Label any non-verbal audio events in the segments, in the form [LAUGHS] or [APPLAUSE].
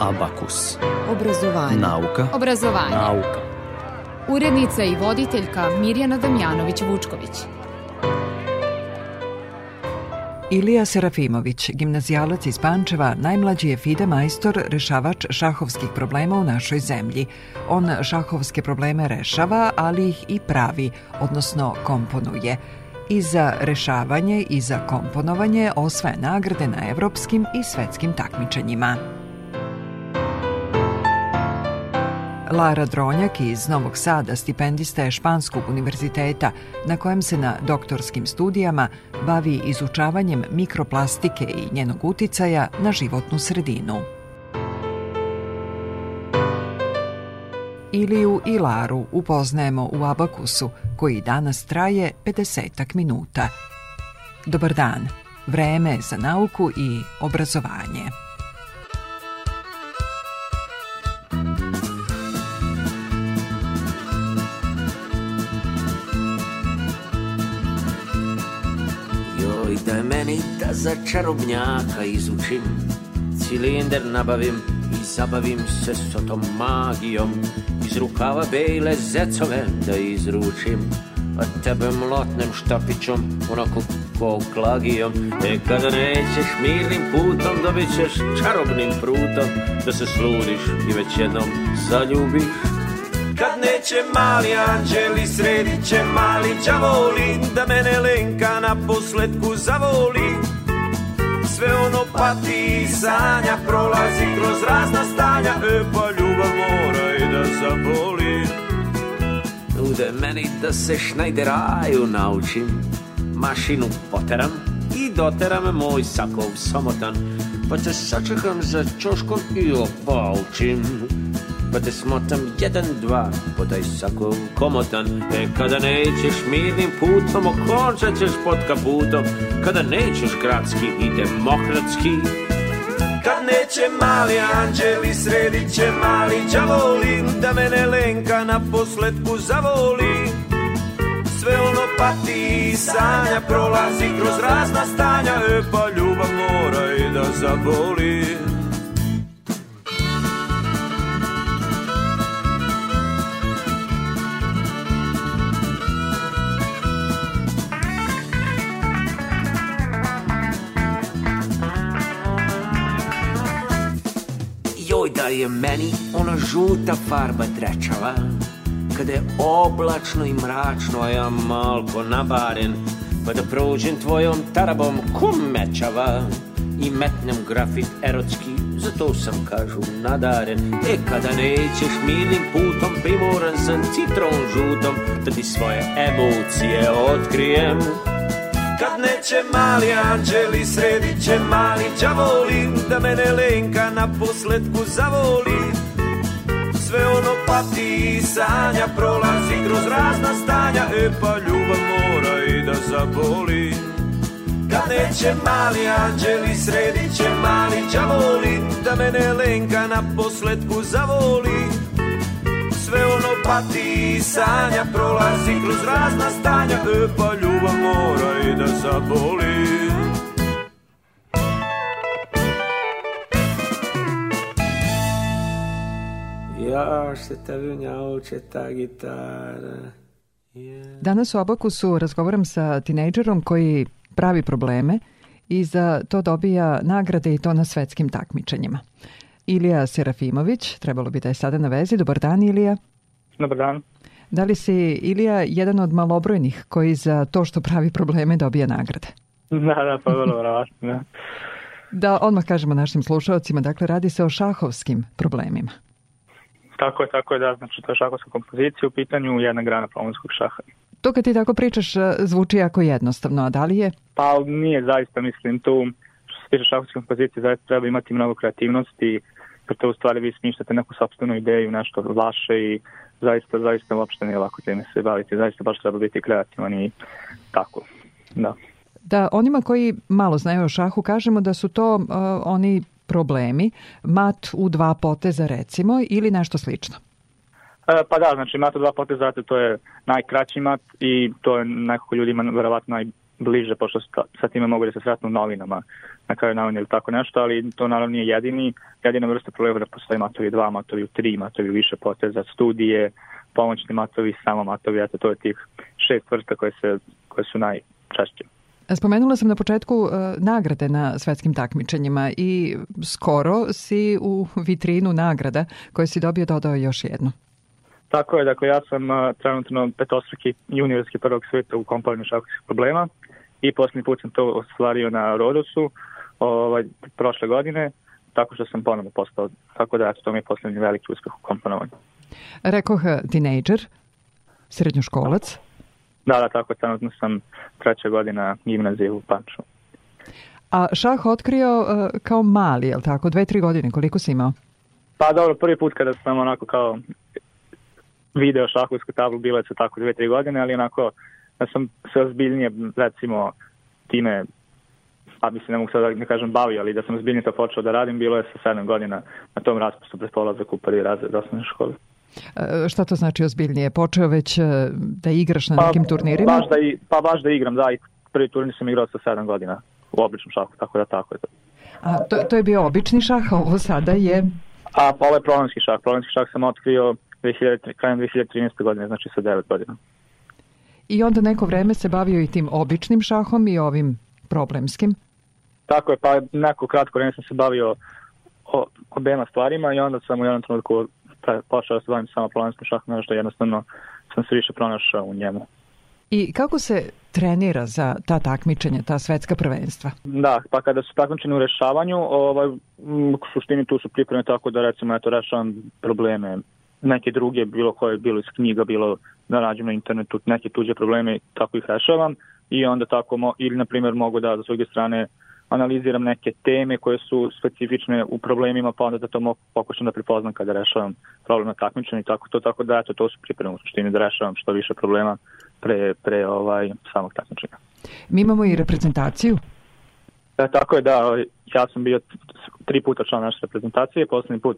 Abakus. Obrazovanje. Nauka. Obrazovanje. Nauka. Urednica i voditeljka Mirjana Damjanović-Vučković. Ilija Serafimović, gimnazijalac iz Pančeva, najmlađi je FIDE majstor, rešavač šahovskih problema u našoj zemlji. On šahovske probleme rešava, ali ih i pravi, odnosno komponuje. I za rešavanje i za komponovanje osvaja nagrade na evropskim i svetskim takmičenjima. Da. Lara Dronjak iz Novog Sada stipendista je Španskog univerziteta na kojem se na doktorskim studijama bavi izučavanjem mikroplastike i njenog uticaja na životnu sredinu. Iliju i Laru upoznajemo u Abakusu, koji danas traje 50 minuta. Dobar dan. Vreme za nauku i obrazovanje. ali daj meni da za čarobnjaka izučim Cilinder nabavim i zabavim se sotom magijom Iz rukava bejle zecove da izručim A tebe mlotnem štapićom, onako poklagijom klagijom e, kada nećeš mirnim putom, dobit ćeš čarobnim prutom Da se sludiš i već jednom zaljubiš Kad neće mali anđeli sredit će mali đavoli Da mene Lenka na posledku zavoli Sve ono pati i sanja prolazi kroz razna stanja E pa ljubav mora i da zaboli Ude meni da se šnajderaju naučim Mašinu poteram i doteram moj sakov samotan Pa te sačekam za čoškom i opaučim Pa te smotam jedan, dva, podaj sako komotan E kada nećeš mirnim putom, okončat ćeš pod kaputom Kada nećeš gradski i demokratski Kad neće mali anđeli, sredit će mali džavoli Da mene Lenka na posledku zavoli sve ono pati i sanja Prolazi kroz razna stanja E pa ljubav mora i da zaboli je meni ona žuta farba drečala Kada je oblačno i mračno, a ja malko nabaren Pa da prođem tvojom tarabom ko I metnem grafit erotski, za to sam kažu nadaren E kada nećeš milim putom, primoran sam citron žutom Da ti svoje emocije otkrijem Kad neće mali anđeli, sredit će mali đavoli Da mene Lenka na posledku zavoli Sve ono pati i sanja, prolazi kroz razna stanja E pa ljubav mora i da zaboli Kad neće mali anđeli, sredit će mali đavoli Da mene Lenka na posledku zavoli sve ono pati i sanja Prolazi kroz razna stanja E pa ljubav mora i da zaboli Ja se te vinjauče ta gitara yeah. Danas u Abakusu razgovaram sa tinejdžerom koji pravi probleme i za to dobija nagrade i to na svetskim takmičenjima. Ilija Serafimović. Trebalo bi da je sada na vezi. Dobar dan, Ilija. Dobar dan. Da li si, Ilija, jedan od malobrojnih koji za to što pravi probleme dobija nagrade? Da, da, pa vrlo vjerovatno. Da. da, odmah kažemo našim slušalcima, dakle, radi se o šahovskim problemima. Tako je, tako je, da, znači to je šahovska kompozicija u pitanju jedna grana planinskog šaha. To kad ti tako pričaš e, zvuči jako jednostavno, a da li je? Pa nije zaista, mislim, tu što se tiče šahovske kompozicije zaista treba imati mnogo kreativnosti, eksperte, u stvari vi smišljate neku sopstvenu ideju, nešto vaše i zaista, zaista uopšte nije lako time se baviti, zaista baš treba biti kreativan i tako, da. Da, onima koji malo znaju o šahu kažemo da su to uh, oni problemi, mat u dva poteza recimo ili nešto slično. E, pa da, znači mat u dva poteza, to je najkraći mat i to je nekako ljudima verovatno naj, bliže, pošto sa time mogu da se sretnu novinama na kraju novina ili tako nešto, ali to naravno nije jedini, jedina vrsta problema da postoji matovi 2, matovi 3, matovi više poteza, studije, pomoćni matovi, samo matovi, eto to je tih šest vrsta koje, se, koje su najčešće. E, spomenula sam na početku e, nagrade na svetskim takmičenjima i skoro si u vitrinu nagrada koje si dobio dodao još jednu. Tako je, dakle ja sam e, trenutno petostruki juniorski prvog sveta u kompaniju šakovskih problema i posljednji put sam to ostvario na Rodosu ovaj, prošle godine, tako što sam ponovno postao, tako da to mi je posljednji veliki uspeh u komponovanju. Rekoh eh, tinejdžer, srednjoškolac. Da, da, tako, trenutno sam treća godina gimnazije u Panču. A šah otkrio uh, kao mali, je li tako? Dve, tri godine, koliko si imao? Pa dobro, prvi put kada sam onako kao video šahovsku tablu, bilo je tako dve, tri godine, ali onako ja sam sve ozbiljnije, recimo, time, pa bi se ne mogu sad da ne da kažem bavio, ali da sam ozbiljnije to počeo da radim, bilo je sa sedam godina na tom raspustu pred polazak u prvi razred osnovne škole. E, šta to znači ozbiljnije? Počeo već e, da igraš na pa, nekim turnirima? Baš da i, pa baš da igram, da, i prvi turnir sam igrao sa sedam godina u običnom šahu, tako da tako je to. A to, to je bio obični šah, a ovo sada je... A pa ovo je problemski šah. Problemski šah sam otkrio 2000, krajem 2013. godine, znači sa devet godina i onda neko vreme se bavio i tim običnim šahom i ovim problemskim. Tako je, pa neko kratko vreme sam se bavio obema stvarima i onda sam u jednom trenutku počeo da se bavim samo problemskim šahom, nešto jednostavno sam se više pronašao u njemu. I kako se trenira za ta takmičenja, ta svetska prvenstva? Da, pa kada su takmičenja u rešavanju, ovaj, u suštini tu su pripreme tako da recimo eto, rešavam probleme neke druge, bilo koje, bilo iz knjiga, bilo da nađem na internetu neke tuđe probleme, tako ih rešavam i onda tako, mo, ili na primjer mogu da sa svoje strane analiziram neke teme koje su specifične u problemima, pa onda da to mogu pokušam da prepoznam kada rešavam problem na takmičenju i tako to, tako da eto, to su pripreme u suštini da rešavam što više problema pre, pre ovaj, samog takmičenja. Mi imamo i reprezentaciju. E, tako je, da, ja sam bio tri puta član naše reprezentacije, poslednji put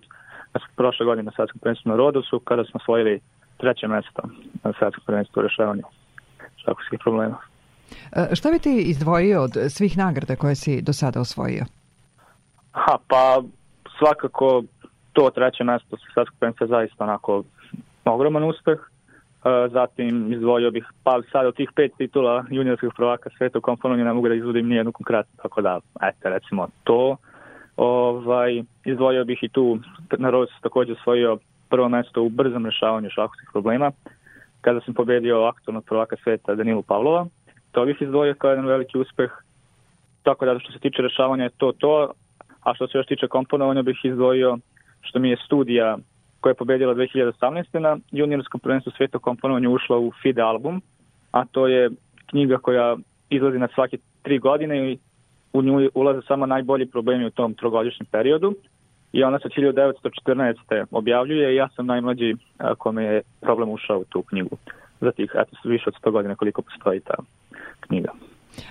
prošle godine na svetskom prvenstvu na Rodosu, kada smo osvojili treće mesto na svetskom prvenstvu u rešavanju šakovskih problema. E, šta bi ti izdvojio od svih nagrada koje si do sada osvojio? Ha, pa svakako to treće mesto sa svetskog prvenstva zaista onako ogroman uspeh. E, zatim izdvojio bih, pa sad od tih pet titula juniorskih prvaka sveta u komponovnju ne mogu da izvodim nijednu konkretnu, tako da, eto, recimo to. Uh, Ovaj, izdvojio bih i tu, Narod se takođe osvojio prvo mesto u brzom rešavanju šahovskih problema, kada sam pobedio aktualnog prvaka sveta Danilu Pavlova. To bih izdvojio kao jedan veliki uspeh. Tako da što se tiče rešavanja je to to, a što se još tiče komponovanja bih izdvojio što mi je studija koja je pobedila 2018. na juniorskom prvenstvu sveta komponovanja ušla u FIDE album, a to je knjiga koja izlazi na svake tri godine i u nju ulaze samo najbolji problemi u tom trogodišnjem periodu i ona se 1914. objavljuje i ja sam najmlađi kome je problem ušao u tu knjigu. Za tih, eto, više od 100 godina koliko postoji ta knjiga.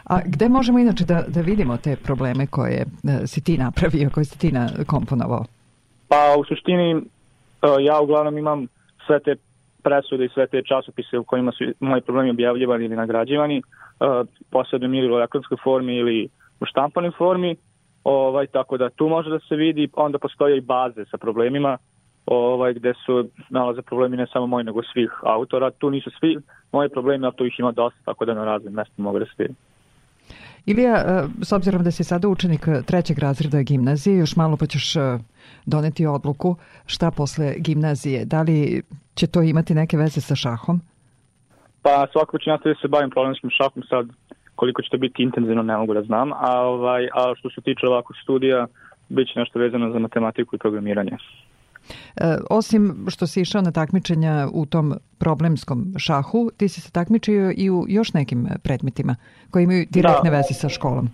A gde možemo inače da, da vidimo te probleme koje e, si ti napravio, koje si ti na, komponovao? Pa u suštini e, ja uglavnom imam sve te presude i sve te časopise u kojima su moji problemi objavljivani ili nagrađivani, e, posebno ili u elektronskoj formi ili u štampanoj formi, ovaj, tako da tu može da se vidi, onda postoje i baze sa problemima, ovaj, gde su nalaze problemi ne samo moji, nego svih autora. Tu nisu svi moji problemi, ali tu ih ima dosta, tako da na raznim mestima mogu da se vidi. Ilija, e, s obzirom da si sada učenik e, trećeg razreda gimnazije, još malo pa ćeš e, doneti odluku šta posle gimnazije. Da li će to imati neke veze sa šahom? Pa svakako ću nastaviti da se bavim problemskim šahom sad koliko će to biti intenzivno ne mogu da znam, a, ovaj, a što se tiče ovakvog studija, bit će nešto vezano za matematiku i programiranje. E, osim što si išao na takmičenja u tom problemskom šahu, ti si se takmičio i u još nekim predmetima koji imaju direktne da. veze sa školom.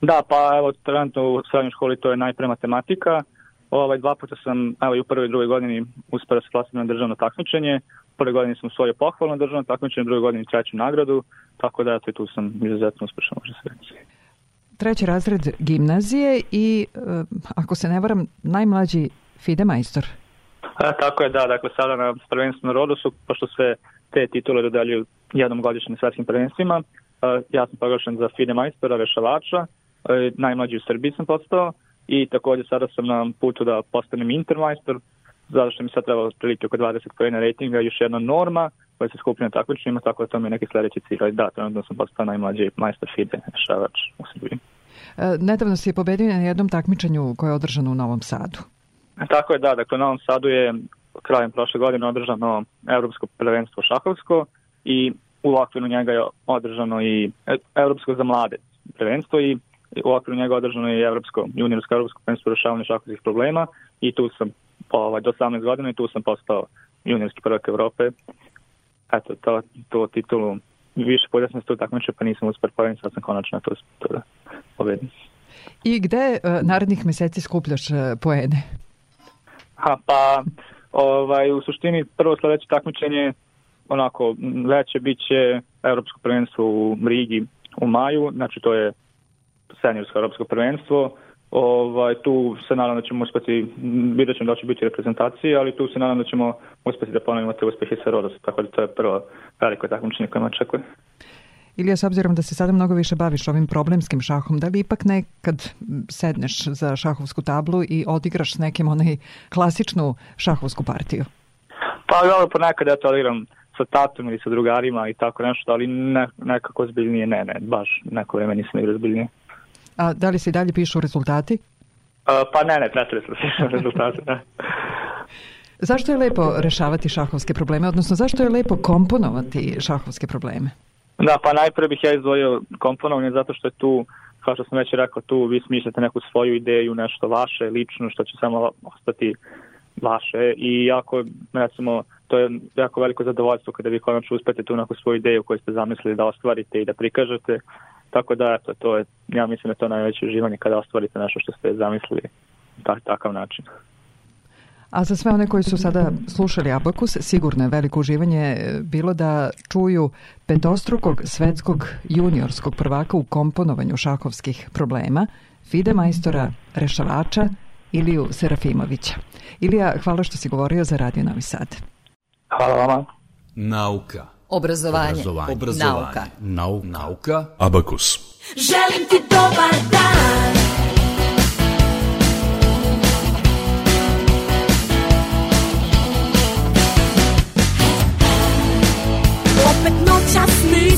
Da, pa evo, trenutno u srednjoj školi to je najpre matematika. Ovaj, dva puta sam, evo i u prvoj i drugoj godini uspeo da se klasiram na državno takmičenje. Prve godine sam usvojio pohvalno državno takmičenju, druge godine treću nagradu, tako da eto i tu sam izuzetno uspešan, može se reći. Treći razred gimnazije i, e, ako se ne varam, najmlađi FIDE majstor. A, e, tako je, da. Dakle, sada na prvenstvu na Rodosu, pošto sve te titule dodeljuju jednom godišnjim svetskim prvenstvima, a, e, ja sam proglašen za FIDE majstora, vešavača, najmlađi u Srbiji sam postao i takođe sada sam na putu da postanem intermajstor, zato što mi sad treba otprilike oko 20 pojena ratinga, još jedna norma koja se skupi na takmičenjima, tako da to mi je neki sledeći cilj. Da, trenutno sam postao najmlađi majster FIDE rešavač u Srbiji. E, nedavno si je pobedio na jednom takmičenju koje je održano u Novom Sadu. E, tako je, da. Dakle, u Novom Sadu je krajem prošle godine održano Evropsko prvenstvo šahovsko i u okviru njega je održano i e, Evropsko za mlade prvenstvo i u okviru njega održano je Evropsko, juniorsko Evropsko prvenstvo rešavanja šahovskih problema i tu sam Pa, ovaj, do 18 godina i tu sam postao juniorski prvak Evrope. Eto, to, to titulu više puta sam se tu takmičio, pa nisam uspio povijem, sad sam konačno to, to da pobedim. I gde uh, narednih meseci skupljaš uh, poene? Ha, pa, ovaj, u suštini prvo sledeće takmičenje onako veće biće evropsko prvenstvo u Rigi u maju, znači to je seniorsko evropsko prvenstvo. Ovaj, tu se nadam da ćemo uspeti, vidjet ćemo da će biti reprezentacije, ali tu se nadam da ćemo uspeti da ponovimo te uspjehe sa Rodosom, tako da to je prvo veliko takmičenje koje me očekuje. Ilija, s obzirom da se sada mnogo više baviš ovim problemskim šahom, da li ipak nekad sedneš za šahovsku tablu i odigraš s nekim onaj klasičnu šahovsku partiju? Pa dobro, ponekad ja to igram sa tatom ili sa drugarima i tako nešto, ali ne, nekako zbiljnije ne, ne, baš neko vreme nisam igrao zbiljnije. A da li se dalje pišu rezultati? A, pa ne, ne, prestali smo se rezultati, ne. Da. zašto je lepo rešavati šahovske probleme, odnosno zašto je lepo komponovati šahovske probleme? Da, pa najpre bih ja izdvojio komponovanje zato što je tu, kao što sam već rekao, tu vi smišljate neku svoju ideju, nešto vaše, lično, što će samo ostati vaše i jako, recimo, to je jako veliko zadovoljstvo kada vi konačno uspete tu neku svoju ideju koju ste zamislili da ostvarite i da prikažete Tako da, eto, to je, ja mislim da je to najveće uživanje kada ostvarite nešto što ste zamislili ta, takav način. A za sve one koji su sada slušali Abakus, sigurno je veliko uživanje e, bilo da čuju petostrukog svetskog juniorskog prvaka u komponovanju šahovskih problema, Fide majstora, rešavača Iliju Serafimovića. Ilija, hvala što si govorio za Radio Novi Sad. Hvala vama. Nauka. Obrazovanje. Obrazovanje. Obrazovanje. Nauka. Nauka. Nauka. Abakus. Želim ti dobar dan. Opet noća snim.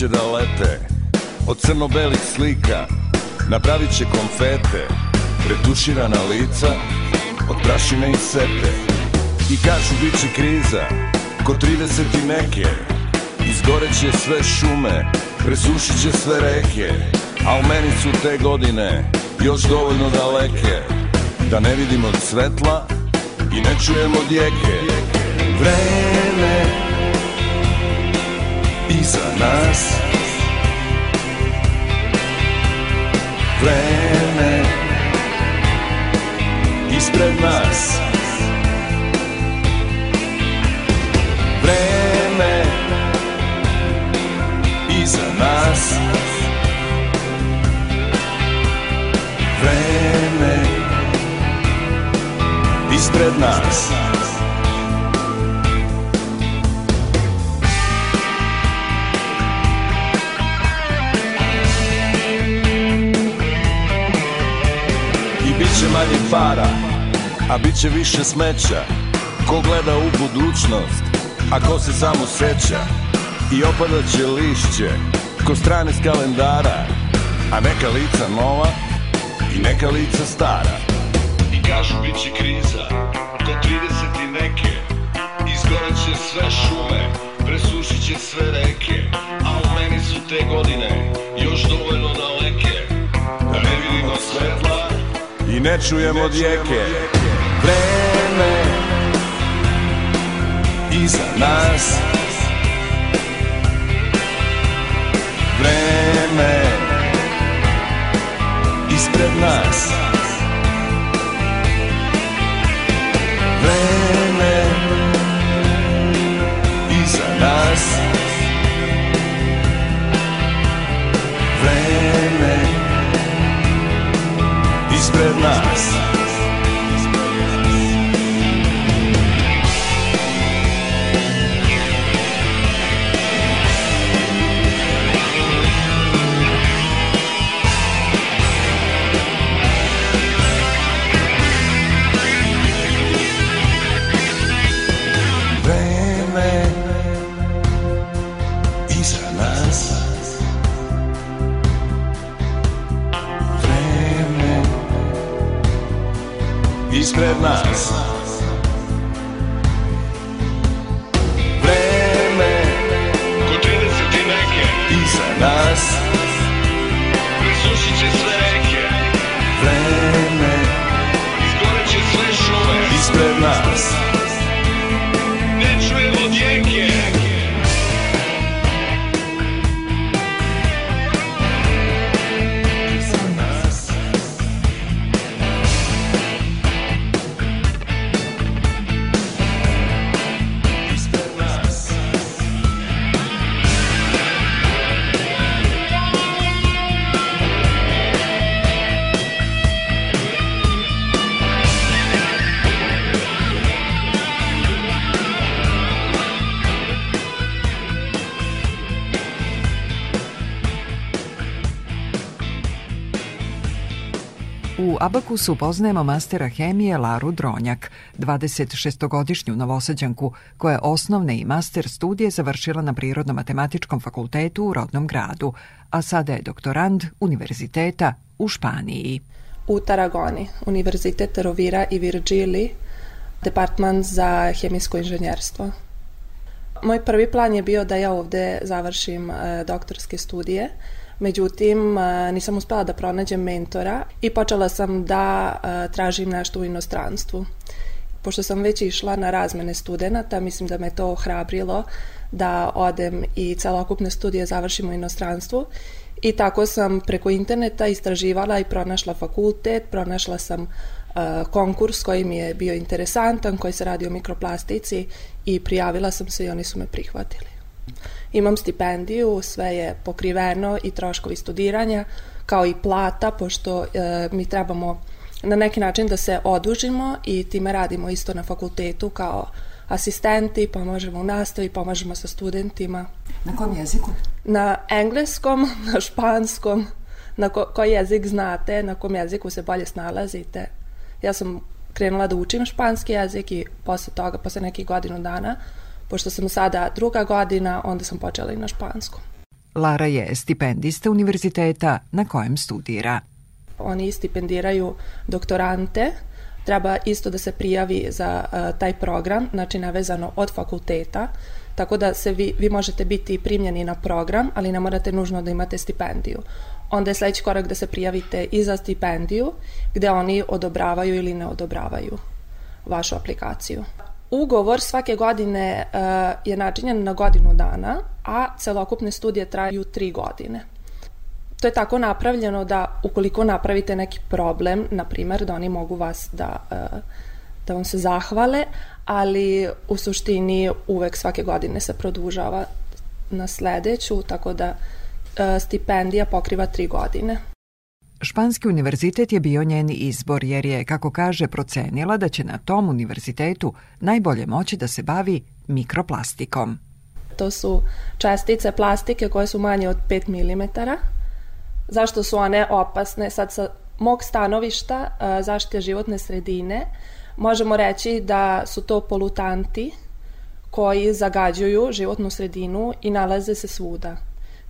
će da lete Od crno-belih slika Napravit će konfete Retuširana lica Od prašine i sete I kažu bit će kriza Ko 30 i neke Izgoreće sve šume Presušit će sve reke A u meni su te godine Još dovoljno daleke Da ne vidimo svetla I ne čujemo djeke Vreme iza nas Vreme ispred nas Vreme iza nas Vreme ispred nas Biće manje para, a bit će više smeća Ko gleda u budućnost, a ko se samo seća I opadat lišće, ko strane s kalendara A neka lica nova i neka lica stara I kažu bit će kriza, ko 30 i neke Izgoreće sve šume, presušit će sve reke A u meni su te godine još dovoljno daleke Da ne vidimo svetla i ne čujem od jeke Vreme iza nas Abakus upoznajemo mastera hemije Laru Dronjak, 26-godišnju novosađanku, koja je osnovne i master studije završila na Prirodno-matematičkom fakultetu u rodnom gradu, a sada je doktorand univerziteta u Španiji. U Taragoni, Univerzitet Rovira i Virgili, Departman za hemijsko inženjerstvo. Moj prvi plan je bio da ja ovde završim e, doktorske studije, međutim nisam uspela da pronađem mentora i počela sam da tražim nešto u inostranstvu. Pošto sam već išla na razmene studenta, mislim da me to ohrabrilo da odem i celokupne studije završim u inostranstvu i tako sam preko interneta istraživala i pronašla fakultet, pronašla sam konkurs koji mi je bio interesantan, koji se radi o mikroplastici i prijavila sam se i oni su me prihvatili. Imam stipendiju, sve je pokriveno i troškovi studiranja, kao i plata, pošto e, mi trebamo na neki način da se odužimo i time radimo isto na fakultetu kao asistenti, pomažemo u nastavi, pomažemo sa studentima. Na kom jeziku? Na engleskom, [LAUGHS] na španskom, na ko koji jezik znate, na kom jeziku se bolje snalazite. Ja sam krenula da učim španski jezik i posle toga, posle nekih godinu dana, uh, Pošto sam sada druga godina, onda sam počela i na španskom. Lara je stipendista univerziteta na kojem studira. Oni stipendiraju doktorante, treba isto da se prijavi za e, taj program, znači navezano od fakulteta, tako da se vi, vi možete biti primljeni na program, ali ne morate nužno da imate stipendiju. Onda je sledeći korak da se prijavite i za stipendiju, gde oni odobravaju ili ne odobravaju vašu aplikaciju. Ugovor svake godine eh, je načinjen na godinu dana, a celokupne studije traju tri godine. To je tako napravljeno da ukoliko napravite neki problem, na primer, da oni mogu vas da, eh, da vam se zahvale, ali u suštini uvek svake godine se produžava na sledeću, tako da eh, stipendija pokriva tri godine. Španski univerzitet je bio njen izbor jer je, kako kaže, procenila da će na tom univerzitetu najbolje moći da se bavi mikroplastikom. To su čestice plastike koje su manje od 5 mm. Zašto su one opasne? Sad sa mog stanovišta e, zaštite životne sredine možemo reći da su to polutanti koji zagađuju životnu sredinu i nalaze se svuda.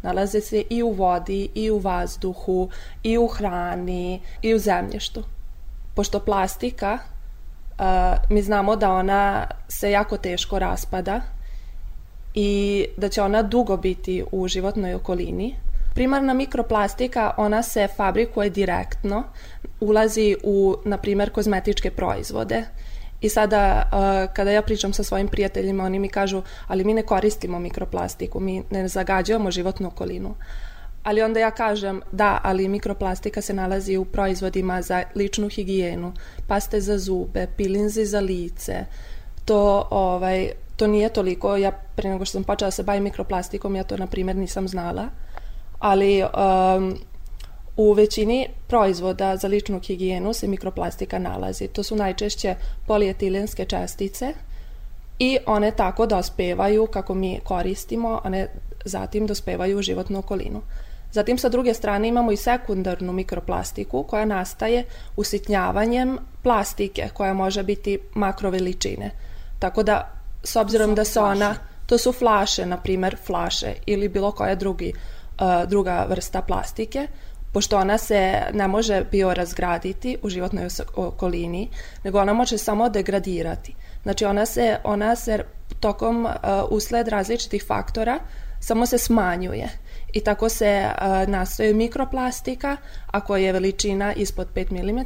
Nalaze se i u vodi, i u vazduhu, i u hrani, i u zemljištu. Pošto plastika, mi znamo da ona se jako teško raspada i da će ona dugo biti u životnoj okolini. Primarna mikroplastika, ona se fabrikuje direktno, ulazi u, na primjer, kozmetičke proizvode – I sada uh, kada ja pričam sa svojim prijateljima, oni mi kažu, ali mi ne koristimo mikroplastiku, mi ne zagađujemo životnu okolinu. Ali onda ja kažem, da, ali mikroplastika se nalazi u proizvodima za ličnu higijenu, paste za zube, pilinzi za lice. To ovaj to nije toliko, ja pre nego što sam počela da se bavim mikroplastikom, ja to na primjer nisam znala. Ali um, U većini proizvoda za ličnu higijenu se mikroplastika nalazi. To su najčešće polijetilenske čestice i one tako dospevaju kako mi koristimo, a ne zatim dospevaju u životnu okolinu. Zatim sa druge strane imamo i sekundarnu mikroplastiku koja nastaje usitnjavanjem plastike koja može biti makroveličine. Tako da s obzirom da se ona to su flaše, na primer flaše ili bilo koja drugi, eh, druga vrsta plastike, uh, pošto ona se ne može biorazgraditi u životnoj okolini, nego ona može samo degradirati. Znači ona se, ona se tokom uh, usled različitih faktora samo se smanjuje i tako se uh, nastoje mikroplastika, ako je veličina ispod 5 mm,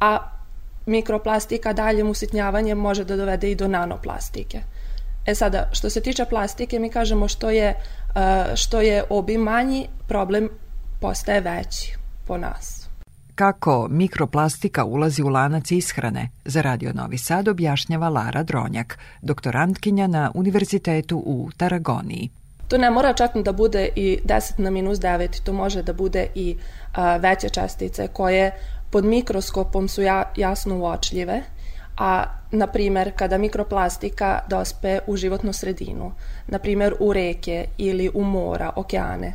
a mikroplastika daljim usitnjavanjem može da dovede i do nanoplastike. E sada, što se tiče plastike, mi kažemo što je, uh, što je obim manji, problem postaje veći po nas. Kako mikroplastika ulazi u lanac ishrane, za Radio Novi Sad objašnjava Lara Dronjak, doktorantkinja na Univerzitetu u Taragoniji. To ne mora čak da bude i 10 na minus 9, to može da bude i a, veće čestice koje pod mikroskopom su ja, jasno uočljive, a na primer kada mikroplastika dospe u životnu sredinu, na primer u reke ili u mora, okeane,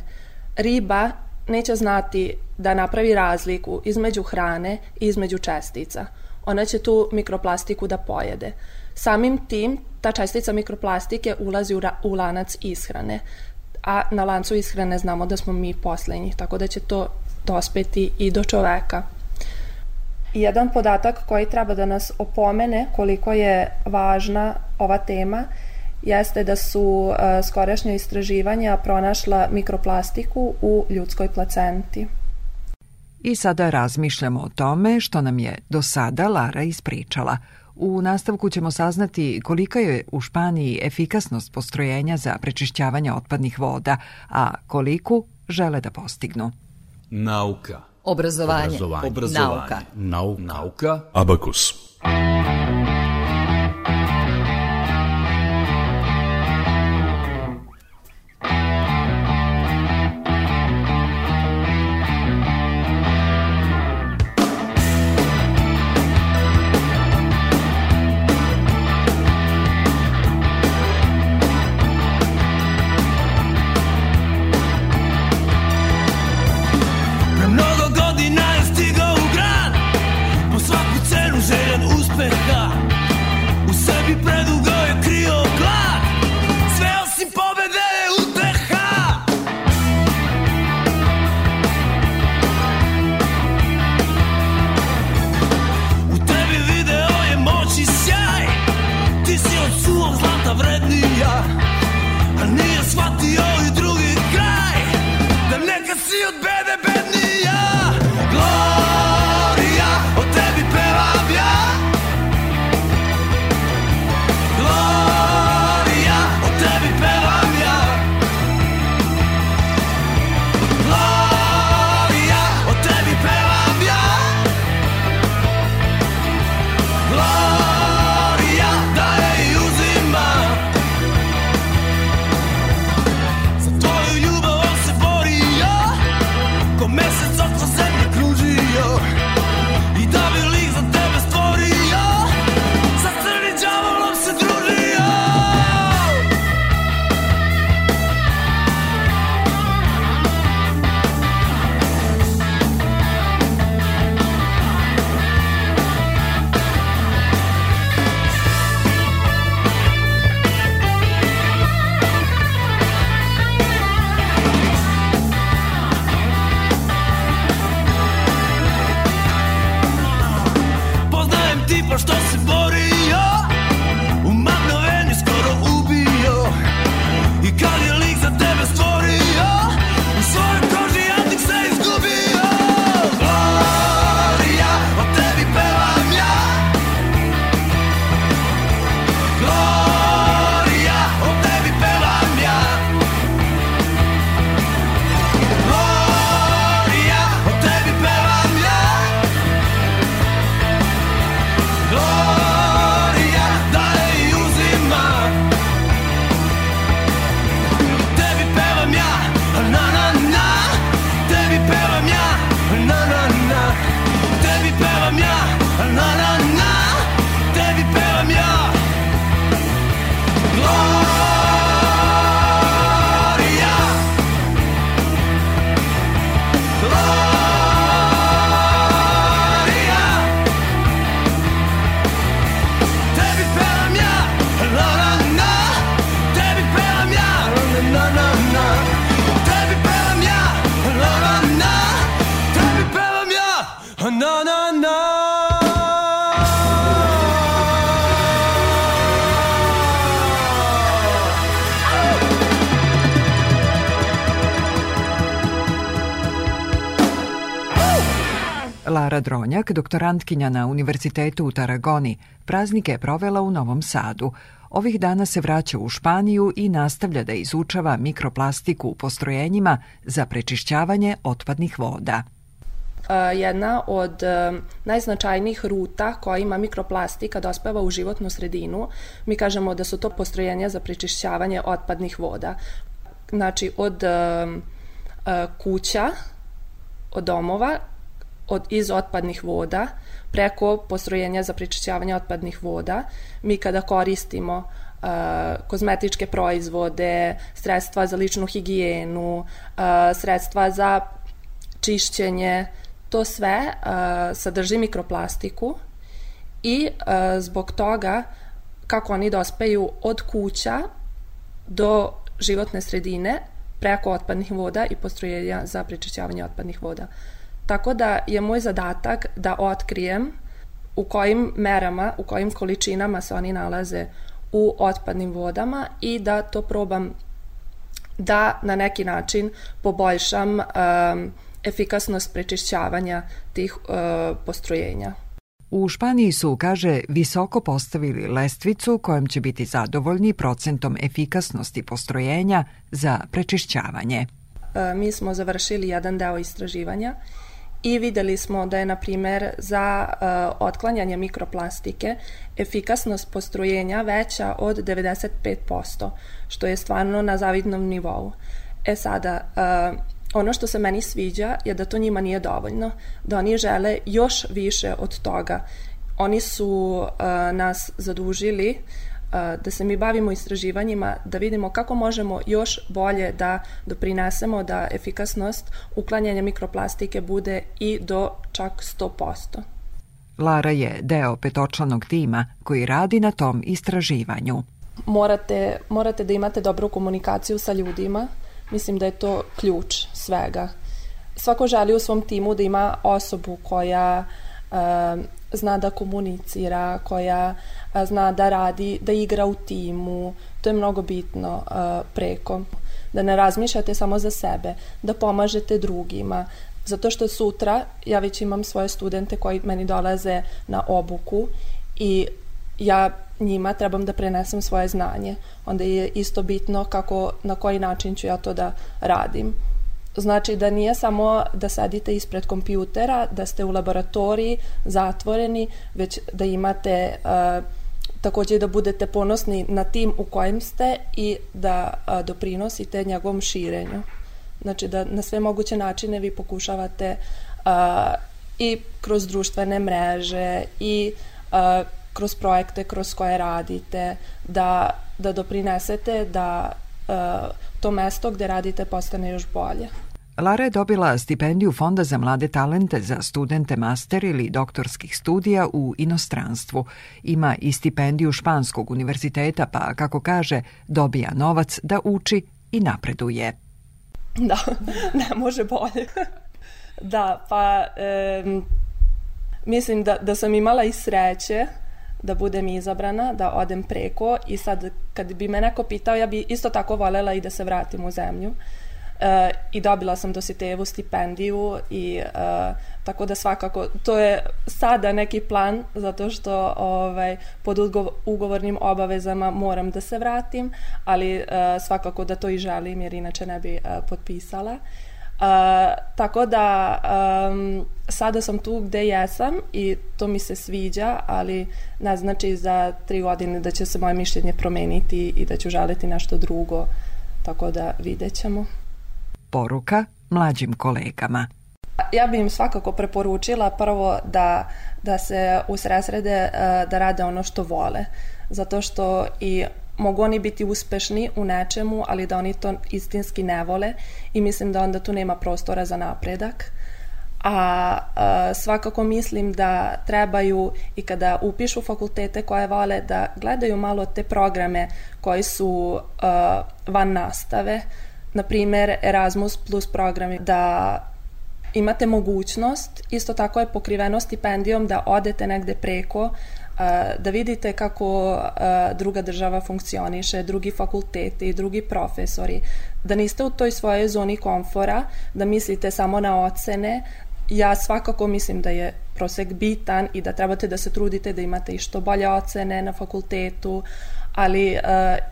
riba neće znati da napravi razliku između hrane i između čestica. Ona će tu mikroplastiku da pojede. Samim tim, ta čestica mikroplastike ulazi u, ra, u lanac ishrane, a na lancu ishrane znamo da smo mi poslednji, tako da će to dospeti i do čoveka. Jedan podatak koji treba da nas opomene koliko je važna ova tema je jeste da su e, istraživanja pronašla mikroplastiku u ljudskoj placenti. I sada razmišljamo o tome što nam je do sada Lara ispričala. U nastavku ćemo saznati kolika je u Španiji efikasnost postrojenja za prečišćavanje otpadnih voda, a koliku žele da postignu. Nauka. Obrazovanje. Obrazovanje. Obrazovanje. Nauka. Nauka. Nauka. Abakus. Abakus. Sara Dronjak, doktorantkinja na Univerzitetu u Taragoni, praznike je provela u Novom Sadu. Ovih dana se vraća u Španiju i nastavlja da izučava mikroplastiku u postrojenjima za prečišćavanje otpadnih voda e, jedna od e, najznačajnijih ruta koja ima mikroplastika dospeva da u životnu sredinu. Mi kažemo da su to postrojenja za prečišćavanje otpadnih voda. Znači, od e, kuća, od domova od, iz otpadnih voda preko postrojenja za prečišćavanje otpadnih voda. Mi kada koristimo uh, kozmetičke proizvode, sredstva za ličnu higijenu, uh, sredstva za čišćenje, to sve uh, sadrži mikroplastiku i uh, zbog toga kako oni dospeju od kuća do životne sredine preko otpadnih voda i postrojenja za prečišćavanje otpadnih voda. Uh, Tako da je moj zadatak da otkrijem u kojim merama, u kojim količinama se oni nalaze u otpadnim vodama i da to probam da na neki način poboljšam um, efikasnost prečišćavanja tih uh, postrojenja. U Španiji su, kaže, visoko postavili lestvicu kojom će biti zadovoljni procentom efikasnosti postrojenja za prečišćavanje. Uh, mi smo završili jedan deo istraživanja I videli smo da je, na primer, za uh, otklanjanje mikroplastike efikasnost postrojenja veća od 95%, što je stvarno na zavidnom nivou. E sada, uh, ono što se meni sviđa je da to njima nije dovoljno, da oni žele još više od toga. Oni su uh, nas zadužili uh, Eh, da se mi bavimo istraživanjima, da vidimo kako možemo još bolje da doprinesemo da efikasnost uklanjanja mikroplastike bude i do čak 100%. Lara je deo petočlanog tima koji radi na tom istraživanju. Morate, morate da imate dobru komunikaciju sa ljudima. Mislim da je to ključ svega. Svako želi u svom timu da ima osobu koja eh, zna da komunicira, koja zna da radi, da igra u timu. To je mnogo bitno preko. Da ne razmišljate samo za sebe, da pomažete drugima. Zato što sutra ja već imam svoje studente koji meni dolaze na obuku i ja njima trebam da prenesem svoje znanje. Onda je isto bitno kako, na koji način ću ja to da radim. Znači da nije samo da sedite ispred kompjutera, da ste u laboratoriji zatvoreni, već da imate uh, takođe da budete ponosni na tim u kojem ste i da uh, doprinosite njegovom širenju. Znači da na sve moguće načine vi pokušavate uh, i kroz društvene mreže i uh, kroz projekte kroz koje radite da, da doprinesete da uh, to mesto gde radite postane još bolje. Lara je dobila stipendiju Fonda za mlade talente za studente master ili doktorskih studija u inostranstvu. Ima i stipendiju Španskog univerziteta, pa kako kaže, dobija novac da uči i napreduje. Da, [LAUGHS] ne može bolje. [LAUGHS] da, pa e, mislim da, da sam imala i sreće da budem izabrana, da odem preko i sad kad bi me neko pitao ja bi isto tako volela i da se vratim u zemlju e, i dobila sam Dositejevu stipendiju i e, tako da svakako to je sada neki plan zato što ovaj, pod ugovornim obavezama moram da se vratim ali e, svakako da to i želim jer inače ne bi e, potpisala e, Uh, tako da um, sada sam tu gde jesam i to mi se sviđa, ali ne znači za tri godine da će se moje mišljenje promeniti i da ću želiti nešto drugo, tako da vidjet ćemo. Poruka mlađim kolegama. Ja bih im svakako preporučila prvo da, da se usresrede da rade ono što vole, zato što i mogu oni biti uspešni u nečemu, ali da oni to istinski ne vole i mislim da onda tu nema prostora za napredak. A, a svakako mislim da trebaju i kada upišu fakultete koje vole da gledaju malo te programe koji su a, van nastave, na primer Erasmus plus programi, da imate mogućnost, isto tako je pokriveno stipendijom da odete negde preko, da vidite kako druga država funkcioniše, drugi fakulteti, drugi profesori, da niste u toj svojoj zoni komfora, da mislite samo na ocene, ja svakako mislim da je prosek bitan i da trebate da se trudite da imate i što bolje ocene na fakultetu, ali uh,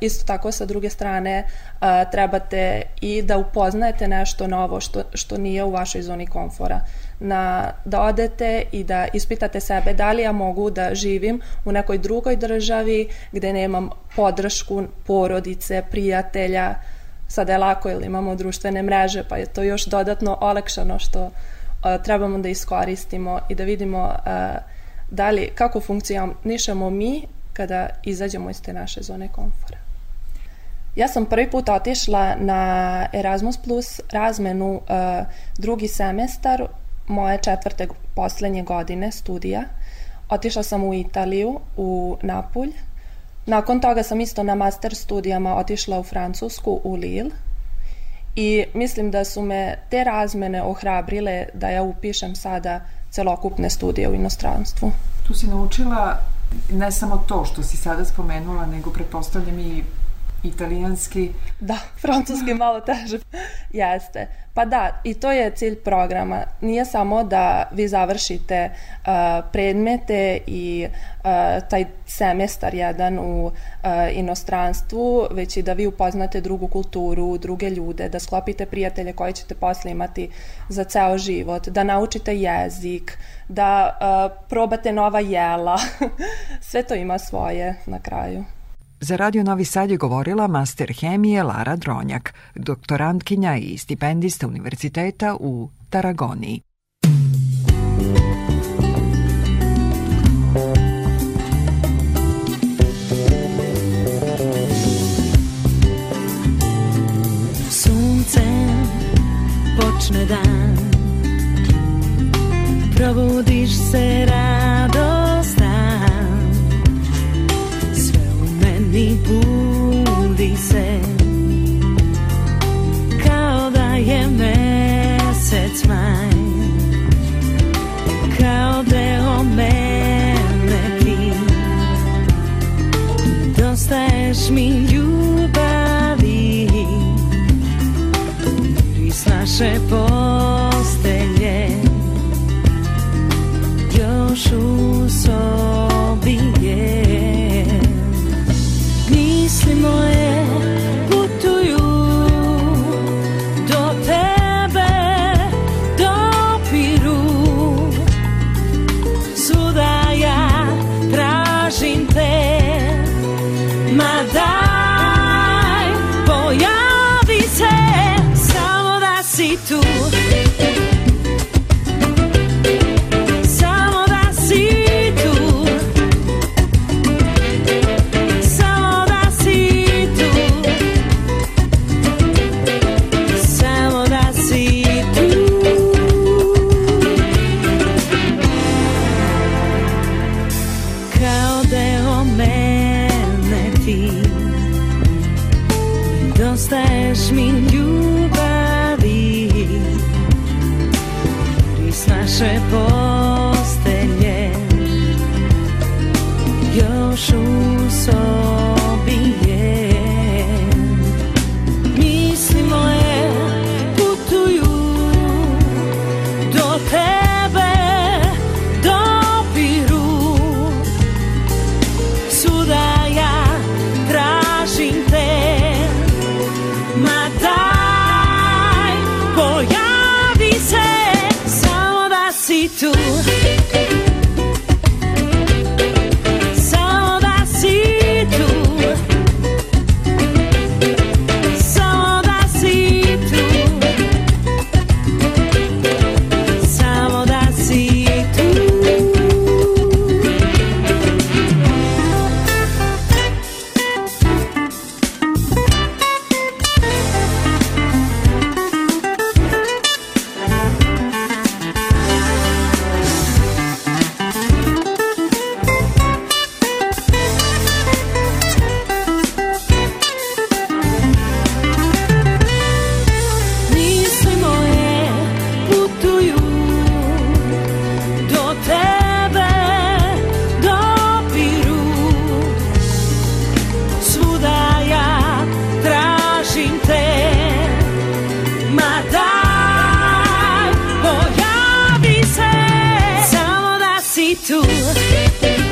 isto tako sa druge strane uh, trebate i da upoznajete nešto novo što, što nije u vašoj zoni komfora. Na, da odete i da ispitate sebe da li ja mogu da živim u nekoj drugoj državi gde nemam podršku porodice, prijatelja, sada je lako jer imamo društvene mreže pa je to još dodatno olakšano što uh, trebamo da iskoristimo i da vidimo uh, da li, kako funkcionišemo mi kada izađemo iz te naše zone komfora. Ja sam prvi put otišla na Erasmus Plus razmenu uh, drugi semestar moje četvrte poslednje godine studija. Otišla sam u Italiju, u Napulj. Nakon toga sam isto na master studijama otišla u Francusku, u Lille. I mislim da su me te razmene ohrabrile da ja upišem sada celokupne studije u inostranstvu. Tu si naučila Ne samo to što si sada spomenula, nego pretpostavljam i italijanski. Da, francuski malo teže. Jeste. Pa da, i to je cilj programa. Nije samo da vi završite uh, predmete i uh, taj semestar jedan u uh, inostranstvu, već i da vi upoznate drugu kulturu, druge ljude, da sklopite prijatelje koje ćete posle imati za ceo život, da naučite jezik, da uh, probate nova jela. [LAUGHS] Sve to ima svoje na kraju. Za Radio Novi Sad je govorila master hemije Lara Dronjak, doktorantkinja i stipendista univerziteta u Taragoniji. se you.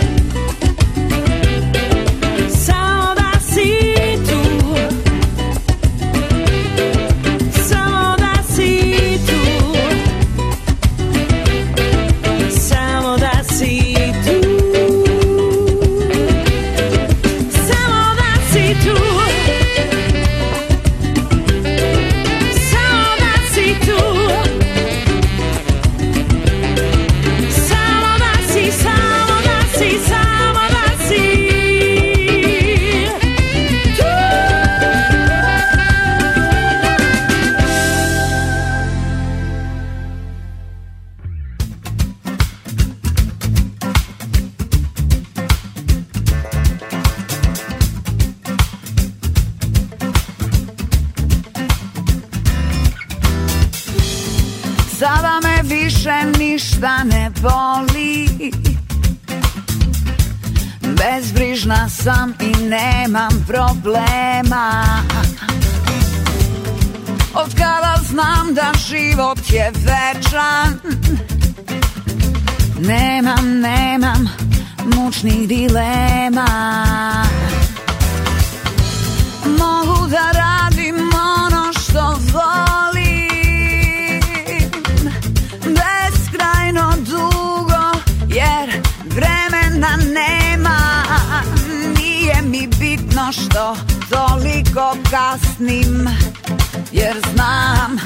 jer znam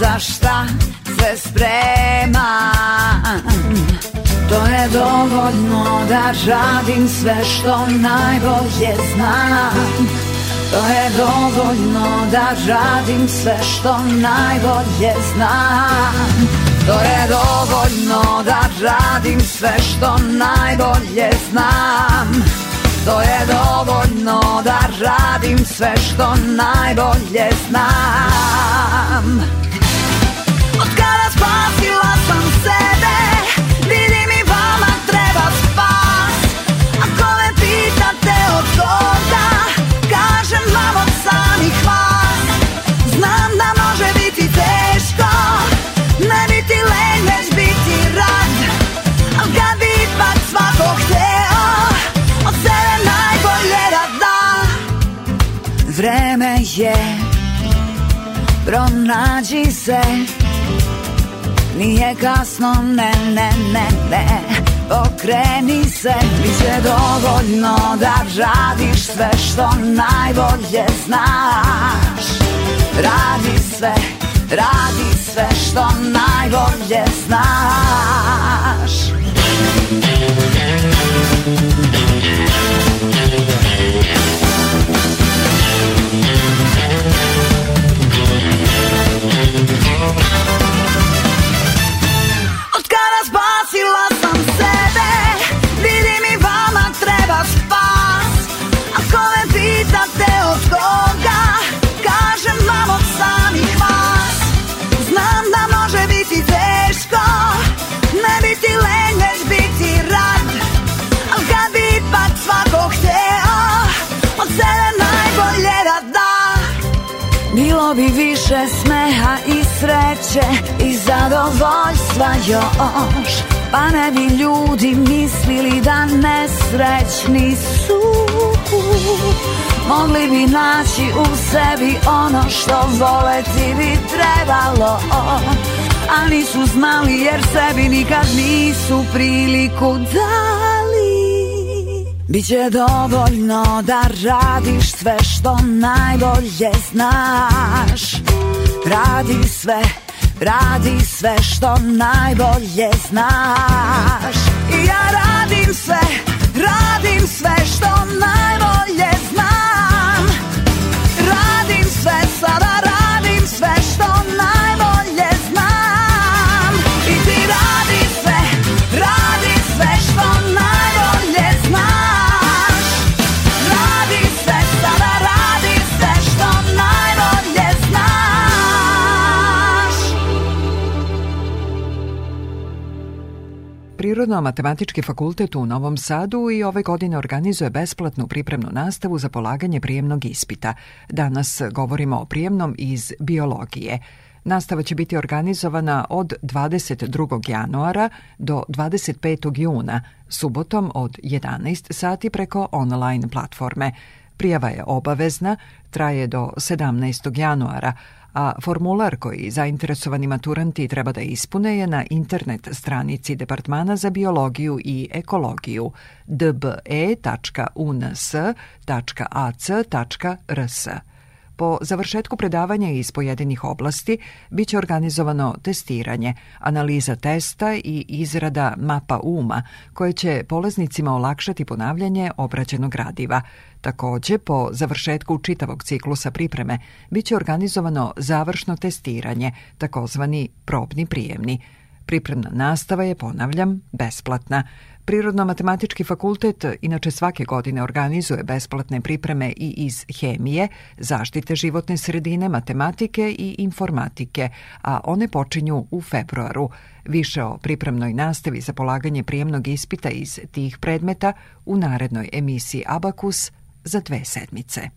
za šta se spremam To je dovoljno da radim sve što najbolje znam To je dovoljno da radim sve što najbolje znam To je dovoljno da radim sve što najbolje znam To je dovoljno da radim sve što najbolje znam Od kada spasila sam sebe Vidim mi vama treba spas Ako me pitate od koga Kažem vam od samih vas je Pronađi se Nije kasno, ne, ne, ne, ne Okreni se, biće dovoljno da radiš sve što najbolje znaš Radi sve, radi sve što najbolje znaš dobi više smeha i sreće i zadovoljstva još Pa ne bi ljudi mislili da nesrećni su Mogli bi naći u sebi ono što voleti bi trebalo A nisu znali jer sebi nikad nisu priliku dali Biće dovoljno da radiš sve što najbolje znaš Radi sve, radi sve što najbolje znaš I ja radim Prirodno-matematički fakultet u Novom Sadu i ove godine organizuje besplatnu pripremnu nastavu za polaganje prijemnog ispita. Danas govorimo o prijemnom iz biologije. Nastava će biti organizovana od 22. januara do 25. juna, subotom od 11 sati preko online platforme. Prijava je obavezna, traje do 17. januara, a formular koji zainteresovani maturanti treba da ispune je na internet stranici Departmana za biologiju i ekologiju dbe.uns.ac.rs. Po završetku predavanja iz pojedinih oblasti biće organizovano testiranje, analiza testa i izrada mapa uma koje će polaznicima olakšati ponavljanje obrađenog gradiva. Takođe, po završetku čitavog ciklusa pripreme biće organizovano završno testiranje, takozvani probni prijemni. Pripremna nastava je, ponavljam, besplatna. Prirodno-matematički fakultet inače svake godine organizuje besplatne pripreme i iz hemije, zaštite životne sredine, matematike i informatike, a one počinju u februaru. Više o pripremnoj nastavi za polaganje prijemnog ispita iz tih predmeta u narednoj emisiji Abakus za dve sedmice.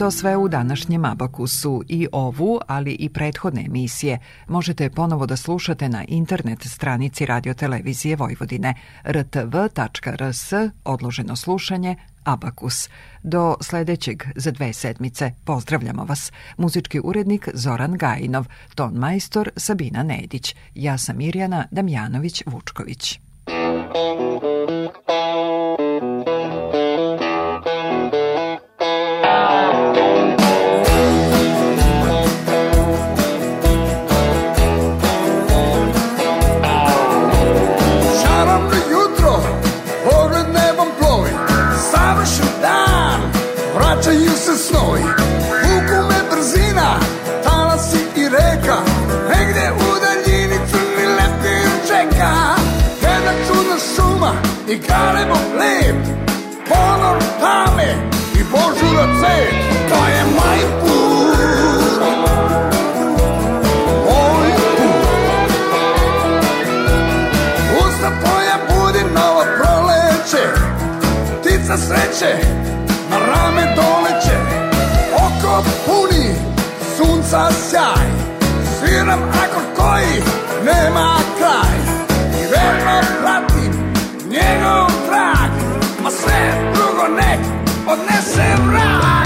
to sve u današnjem Abakusu i ovu, ali i prethodne emisije možete ponovo da slušate na internet stranici radiotelevizije Vojvodine rtv.rs, odloženo slušanje, Abakus. Do sledećeg za dve sedmice pozdravljamo vas. Muzički urednik Zoran Gajinov, ton majstor Sabina Nedić. Ja sam Mirjana Damjanović-Vučković. Thank i kalemo led, ponor tame i požurat ced, to je maj put. Moj Usta tvoja budi novo proleće, ptica sreće, na rame doleće, oko puni, sunca sjaj, sviram akord koji nema kraj. seem